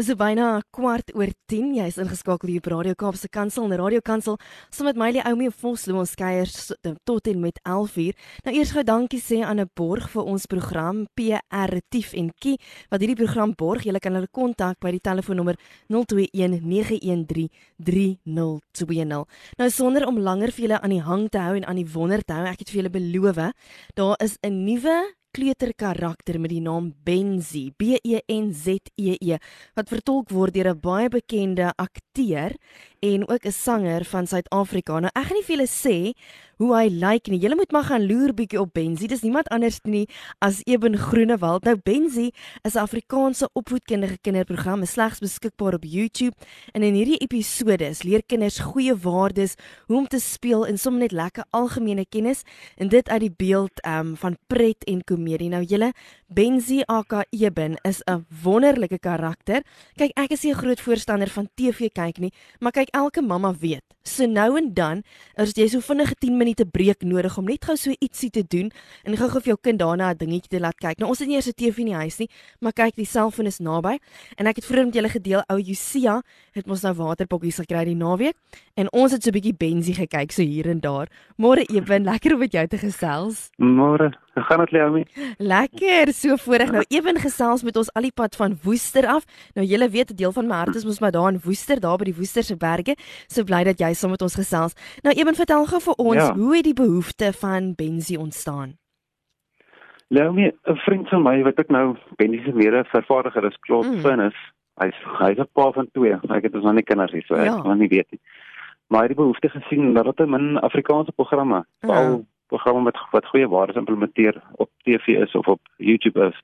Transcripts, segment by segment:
Dis so byna kwart oor 10. Jy's ingeskakel hier op Radio Kaapse Kansel en Radio Kansel saam met Mylie Oumie en Vosloo ons kuier tot en met 11uur. Nou eers gou dankie sê aan 'n borg vir ons program PR Tief en Kie wat hierdie program borg. Jy kan hulle kontak by die telefoonnommer 0219133020. Nou sonder om langer vir julle aan die hang te hou en aan die wonder te hou, ek het vir julle beloof, daar is 'n nuwe kleuterkarakter met die naam Benzi, B E N Z E E, wat vertolk word deur 'n baie bekende akteur en ook 'n sanger van Suid-Afrika. Nou ek gaan nie vir julle sê hoe hy lyk nie. Julle moet maar gaan loer bietjie op Benzi. Dis niemand anders nie as Eben Groenewald. Nou Benzi is 'n Afrikaanse opvoedkundige kinderprogram, slegs beskikbaar op YouTube. En in hierdie episode leer kinders goeie waardes, hoe om te speel en sommer net lekker algemene kennis en dit uit die beeld um, van pret en komedie. Nou julle Benzi aka Eben is 'n wonderlike karakter. Kyk, ek is nie 'n groot voorstander van TV kyk nie, maar kyk elke mamma weet. So nou en dan, as jy so vinnige 10 minute breek nodig om net gou so ietsie te doen en gou-gou vir jou kind daarna 'n dingetjie te laat kyk. Nou ons het nie eers 'n TV in die huis nie, maar kyk, die selfoon is naby en ek het vroeër met julle gedeel ou Jusia het mos nou waterpokkies gekry die naweek en ons het so 'n bietjie Benzie gekyk so hier en daar. Môre Eben, lekker om met jou te gesels. Môre, gaan dit Leomi? Lekker, so voorreg. Nou Eben gesels met ons al die pad van Woester af. Nou julle weet 'n deel van my hart is mos maar daar in Woester, daar by die Woesterse berge. So bly dat jy saam met ons gesels. Nou Eben, vertel gou vir ons, ja. hoe het die behoefte van Benzie ontstaan? Leomi, 'n vriend van my wat ek nou Benzie se mede vervaardiger is, Claude mm. Finnis. Hy's hy's 'n pa van twee. Ek het ons nog nie kinders hier, so ja. ek kan nie weet nie. Maar hy het die behoefte gesien dat dit 'n Afrikaanse programme, veral ja programme met wat goeie waardes implementeer op TV is of op YouTube is.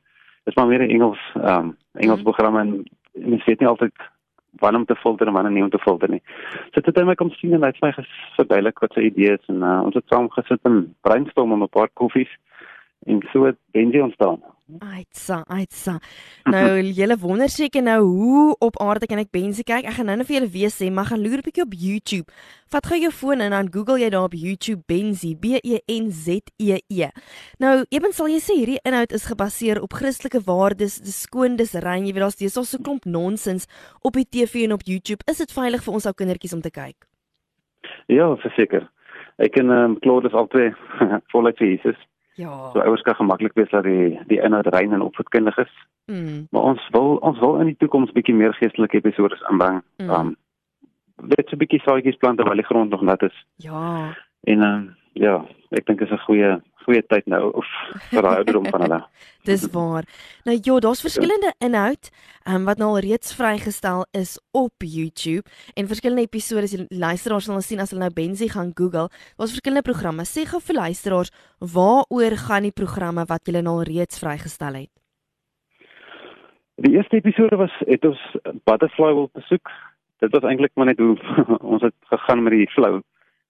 Dit is maar meer 'n Engels ehm um, Engels mm. programme en mens weet nie altyd wanneer om te filter en wanneer nie om te filter nie. So dit het my kom sien en hy het my verduidelik wat sy idees en uh, ons het saam gesit en brainstorm om 'n paar koffies en so het Benji ontstaan. Aitsa, aitsa. Nou julle wonder seker nou hoe op aarde kan ek Benzi kyk? Ek gaan nou net vir julle weer sê, maar gaan loer 'n bietjie op YouTube. Vat gou jou foon en dan Google jy daar op YouTube Benzi, B E N Z E E. Nou, ewen sal jy sê hierdie inhoud is gebaseer op Christelike waardes, dis skoon, dis rein. Jy weet daar's dis so 'n klomp nonsens op die TV en op YouTube. Is dit veilig vir ons ou kindertjies om te kyk? Ja, verseker. Ek en ehm um, Claude is albei voluit vir Jesus. Ja. So ouers kan gemaklik wees dat die die inhoud rein en opvoedkundig is. Mm. Maar ons wil ons wil in die toekoms bietjie meer geestelike episode aanbring. Mm. Um net 'n bietjie saadjies plant terwyl die grond nog nat is. Ja. En um ja, ek dink dit is 'n goeie goeie tyd nou of vir daai ouderdom van hulle. Dis waar. Nou ja, daar's verskillende inhoud um, wat nou al reeds vrygestel is op YouTube en verskillende episode se luisteraars sal sien as hulle nou Benzi gaan Google. Daar's verskillende programme. Sê gou vir luisteraars, waaroor gaan die programme wat julle nou al reeds vrygestel het? Die eerste episode was het ons Butterfly wil besoek. Dit was eintlik maar net hoe ons het gegaan met die flow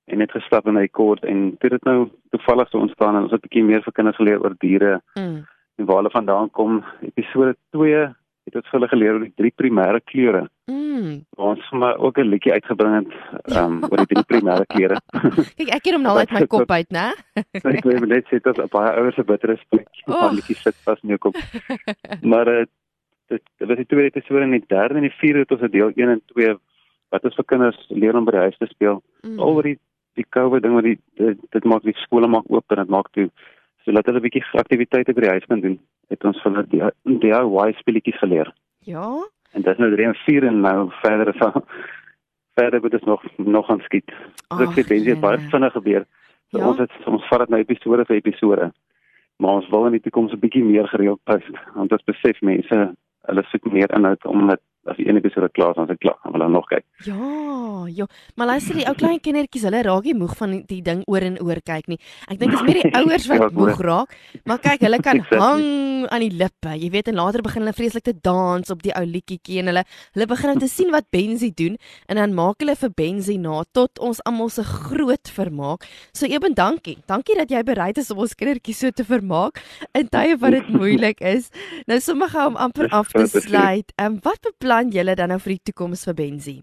en net gestap in 'n kort en dit het nou toevallig so ontstaan en ons het 'n bietjie meer vir kinders geleer oor diere mm. en waar hulle vandaan kom. Episode 2 het ons hulle geleer oor die drie primêre kleure. Mm. Ons het maar ook 'n liedjie uitgebring het um, oor die drie primêre kleure. Kyk, ek het hom nou uit my kop uit, né? ek wil net sê dat baie ouers se bittere spek oh. liedjie sit vas in jou kop. maar uh, dit dit was die tweede episode en die derde en die vierde het ons 'n deel 1 en 2 wat is vir kinders leer om by die huis te speel. Mm. Al oor die die COVID ding wat die dit, dit maak die skole maak oop en dit maak toe so laat hulle 'n bietjie aktiwiteite by die huis kan doen. Het ons vir hulle die DIY speletjies geleer. Ja. En dit is nou drie en vier en nou verder is al verder moet dit nog nog aan skiet. Dit het baie baie vinnig gebeur. So ja? ons het ons vat dit nou episode vir episode. Maar ons wil in die toekoms 'n bietjie meer gereeld post want ons besef mense hulle soek meer inhoud om dit as die een episode klaar is, dan dit klaar. Dan wil hulle nog kyk. Ja, ja. Maar luister, die ou klein kindertjies, hulle raak nie moeg van die ding oor en oor kyk nie. Ek dink dit is meer die ouers wat ja, moeg raak. Maar kyk, hulle kan hang aan die lippe. Jy weet, en later begin hulle vreeslik te dans op die ou liedjie en hulle hulle begin om te sien wat Benzi doen en dan maak hulle vir Benzi na tot ons almal se groot vermaak. So Eben, dankie. Dankie dat jy bereid is om ons kindertjies so te vermaak in tye wat dit moeilik is. Nou sommer gou om amper af te sluit. Ehm um, wat beplan beplan julle dan nou vir die toekoms vir Benzi?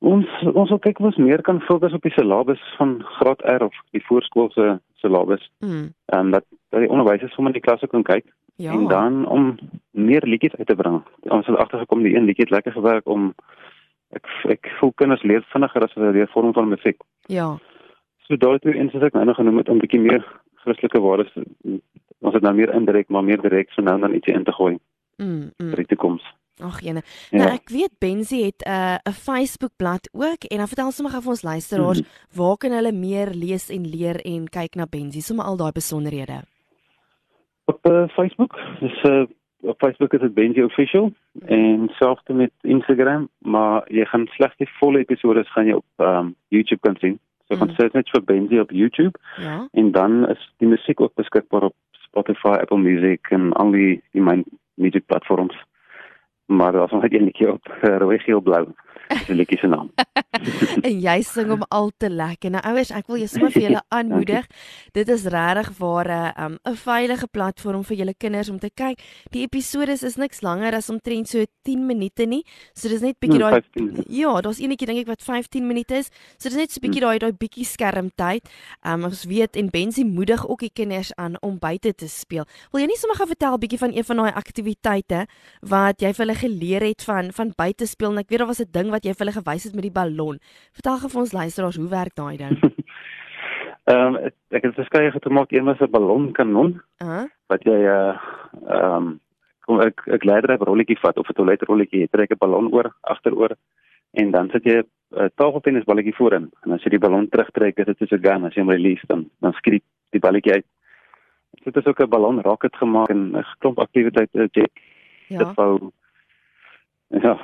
Ons ons wil kyk of ons meer kan fokus op die syllabus van graad R of die voorskoolse syllabus. Mm. Ehm um, dat dat die onderwysers sommer in die klasse kan kyk ja. en dan om meer liedjies uit te bring. Ons het agtergekom die een liedjie het lekker gewerk om ek ek voel kinders leer vinniger as hulle leer vorm van musiek. Ja. So daai twee eens wat ek nou nog genoem het om bietjie meer Christelike waardes ons het nou meer indirek maar meer direk so nou dan ietsie in te gooi. Mm. mm. vir die toekoms. Ag jene. Ja. Nou ek weet Benzi het 'n uh, 'n Facebook bladsy ook en dan vertel sommer gou vir ons luisteraars mm -hmm. waar kan hulle meer lees en leer en kyk na Benzi, sommer al daai besonderhede. Op uh, Facebook, dis uh, op Facebook is dit Benzi official en selfs met Instagram, maar jy gaan slegs die volle episode gaan jy op um, YouTube kan sien. So mm. gaan search net vir Benzi op YouTube. Ja. En dan is die musiek ook beskikbaar op Spotify, Apple Music en al die die myn musiek platforms. Maar daar's nog net een liedjie op uh, rooi geel blou dis 'n liedjie se naam. En jy sing hom al te lekker. Nou ouers ek wil jou sommer vir julle aanmoedig. Dit is regtig waar 'n um, 'n veilige platform vir julle kinders om te kyk. Die episode is niks langer as omtrent so 10 minute nie. So dis net bietjie hmm, daai ja daar's eenetjie dink ek wat 15 minute is. So dis net so bietjie hmm. daai daai bietjie skermtyd. Um, ons weet en Bensie moedig ook die kinders aan om buite te speel. Wil jy nie sommer gou vertel bietjie van een van daai aktiwiteite wat jy vir hulle geleer het van van buite speel en ek weet daar was 'n ding wat jy vir hulle gewys het met die ballon. Vertel gou vir ons luisteraars hoe werk daai ding? Ehm um, ek het verskeie gemaak, een was 'n ballonkanon. Uh -huh. Wat jy uh ehm um, kom ek ek leier 'n rolletjie vat of 'n toiletrolletjie, jy trek 'n ballon oor agteroor en dan sit jy 'n uh, tafeltennisballetjie voorin en as jy die ballon terugtrek, is dit soos 'n gun as jy hom release dan dan skiet die balletjie uit. Dit is ook 'n ballon rocket gemaak en 'n klomp aktiwiteite, jet. Ja. Dit wou Ja.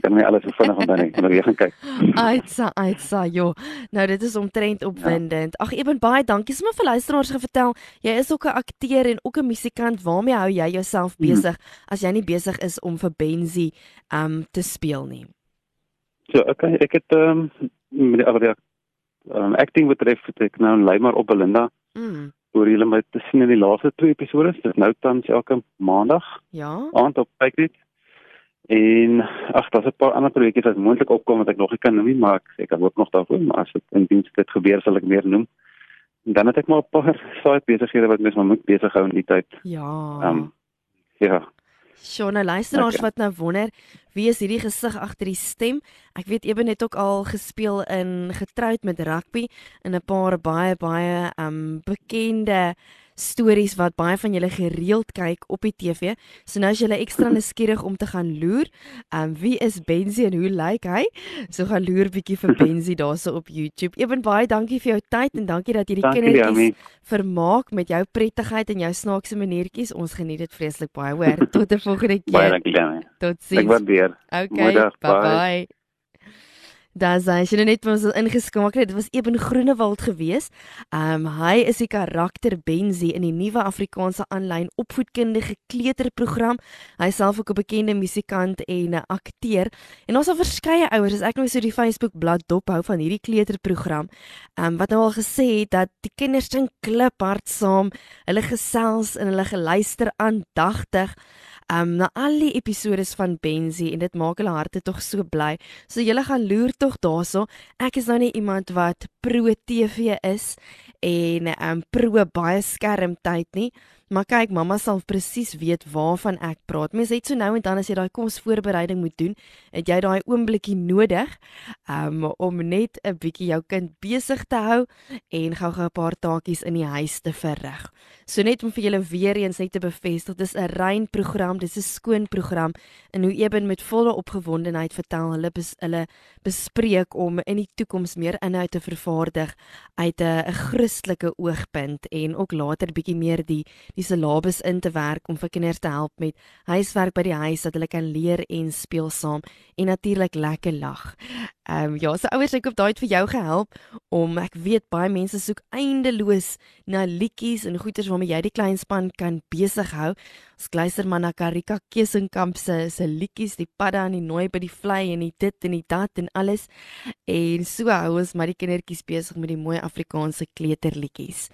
Ek kan nie alles so vinnig onthou nie. Moet weer gaan kyk. Aitsa, aitsa, jo. Nou dit is omtrent opwindend. Ja. Ag, Eben baie dankie. Sommige vir luisteraars gevertel, jy is ook 'n akteur en ook 'n musikant. Waarmee hou jy jouself mhm. besig hmm. as jy nie besig is om vir Benzi um te speel nie? So, okay, ek het um met die ander um acting betref het ek nou lei maar op Belinda. Mm. Oor julle met te sien in die laaste twee episode, dit nou tans elke maandag. Ja. Aand op Pykrit. En ag, daar's 'n paar ander projekte wat moontlik opkom wat ek nog nie kan noem nie, maar ek, ek hoop nog daarvoor, maar as dit in diens dit gebeur sal ek meer noem. En dan het ek maar 'n paar side besighede wat mens maar moet besig hou in die tyd. Ja. Ehm um, ja. Sjoe, nou luisteraars okay. wat nou wonder, wie is hierdie gesig agter die stem? Ek weet Eben het ook al gespeel in getroud met rugby in 'n paar baie baie ehm um, bekende stories wat baie van julle gereeld kyk op die TV. So nou is julle ekstra nuuskierig om te gaan loer. Ehm um, wie is Benzi en hoe lyk hy? So gaan loer bietjie vir Benzi daarso op YouTube. Eben baie dankie vir jou tyd en dankie dat jy die kindertjies vermaak met jou prettigheid en jou snaakse maniertjies. Ons geniet dit vreeslik baie. Hoor, tot 'n volgende keer. Baie dankie Jamie. Totsiens. Ek waardeer. Okay. Bye bye. bye. Daar sê jy net ons ingeskakel het. Dit was Eben Groenewald geweest. Ehm um, hy is die karakter Benzi in die nuwe Afrikaanse aanlyn opvoedkundige kleuterprogram. Hy self ook 'n bekende musikant en 'n akteur. En ons het verskeie ouers, as ek nou so die Facebook bladsy dophou van hierdie kleuterprogram, ehm um, wat nou al gesê het dat die kinders sing kliphard saam. Hulle gesels en hulle geluister aandagtig um, na al die episode van Benzi en dit maak hulle harte tog so bly. So julle gaan loer tog daarso. Ek is nou nie iemand wat pro TV is en um pro baie skermtyd nie. Maar kyk, mamma sal presies weet waarvan ek praat. Mens het so nou en dan as jy daai kosvoorbereiding moet doen, het jy daai oombliekie nodig um, om net 'n bietjie jou kind besig te hou en gou-gou 'n paar taakies in die huis te verrig. So net om vir julle weer eens net te bevestig, dis 'n rein program, dis 'n skoon program en hoe Eben met volle opgewondenheid vertel hulle bes, hulle bespreek om in die toekoms meer inhoud te vervaardig uit 'n Christelike oogpunt en ook later bietjie meer die die syllabus in te werk om vir kinders te help met huiswerk by die huis dat hulle kan leer en speel saam en natuurlik lekker lag. Ehm um, ja, so ouers ek hoop daai het vir jou gehelp om ek weet baie mense soek eindeloos na liedjies en goeters waarmee jy die klein span kan besig hou. Ons luister maar na Karika Kesenkamp se se liedjies, die padda en die nooi by die vlei en die dit en die dat en alles. En so hou ons maar die kindertjies besig met die mooi Afrikaanse kleuterliedjies.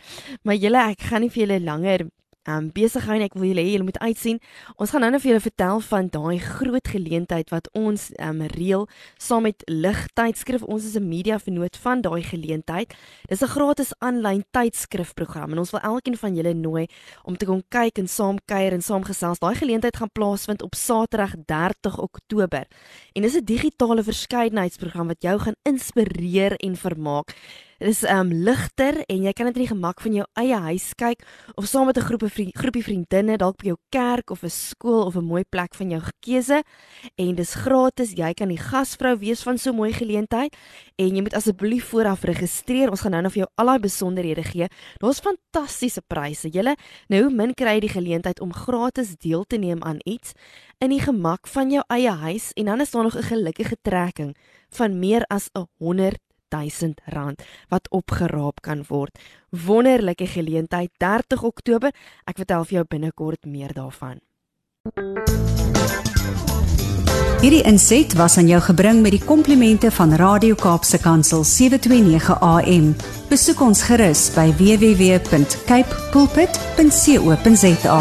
Maar julle ek gaan nie vir julle langer um, besig hou en ek wil julle hê julle moet uitsien. Ons gaan nou net vir julle vertel van daai groot geleentheid wat ons um, reël saam met Lig Tydskrif. Ons is 'n media vernoot van daai geleentheid. Dis 'n gratis aanlyn tydskrifprogram en ons wil elkeen van julle nooi om te kom kyk en saam kuier en saam gesels. Daai geleentheid gaan plaasvind op Saterdag 30 Oktober. En dis 'n digitale verskeidenheidsprogram wat jou gaan inspireer en vermaak. Dit is um ligter en jy kan dit in die gemak van jou eie huis kyk of saam met 'n groep vriend, groepie vriendinne dalk by jou kerk of 'n skool of 'n mooi plek van jou gekeuse en dis gratis. Jy kan die gasvrou wees van so 'n mooi geleentheid en jy moet asseblief vooraf registreer. Ons gaan nou nog vir jou al daai besonderhede gee. Daar's fantastiese pryse. Julle nou min kry jy die geleentheid om gratis deel te neem aan iets in die gemak van jou eie huis en dan is daar nog 'n gelukkige trekking van meer as 'n 100 1000 rand wat opgeraap kan word. Wonderlike geleentheid 30 Oktober. Ek vertel vir jou binnekort meer daarvan. Hierdie inset was aan jou gebring met die komplimente van Radio Kaapse Kansel 729 AM. Besoek ons gerus by www.cape pulpit.co.za.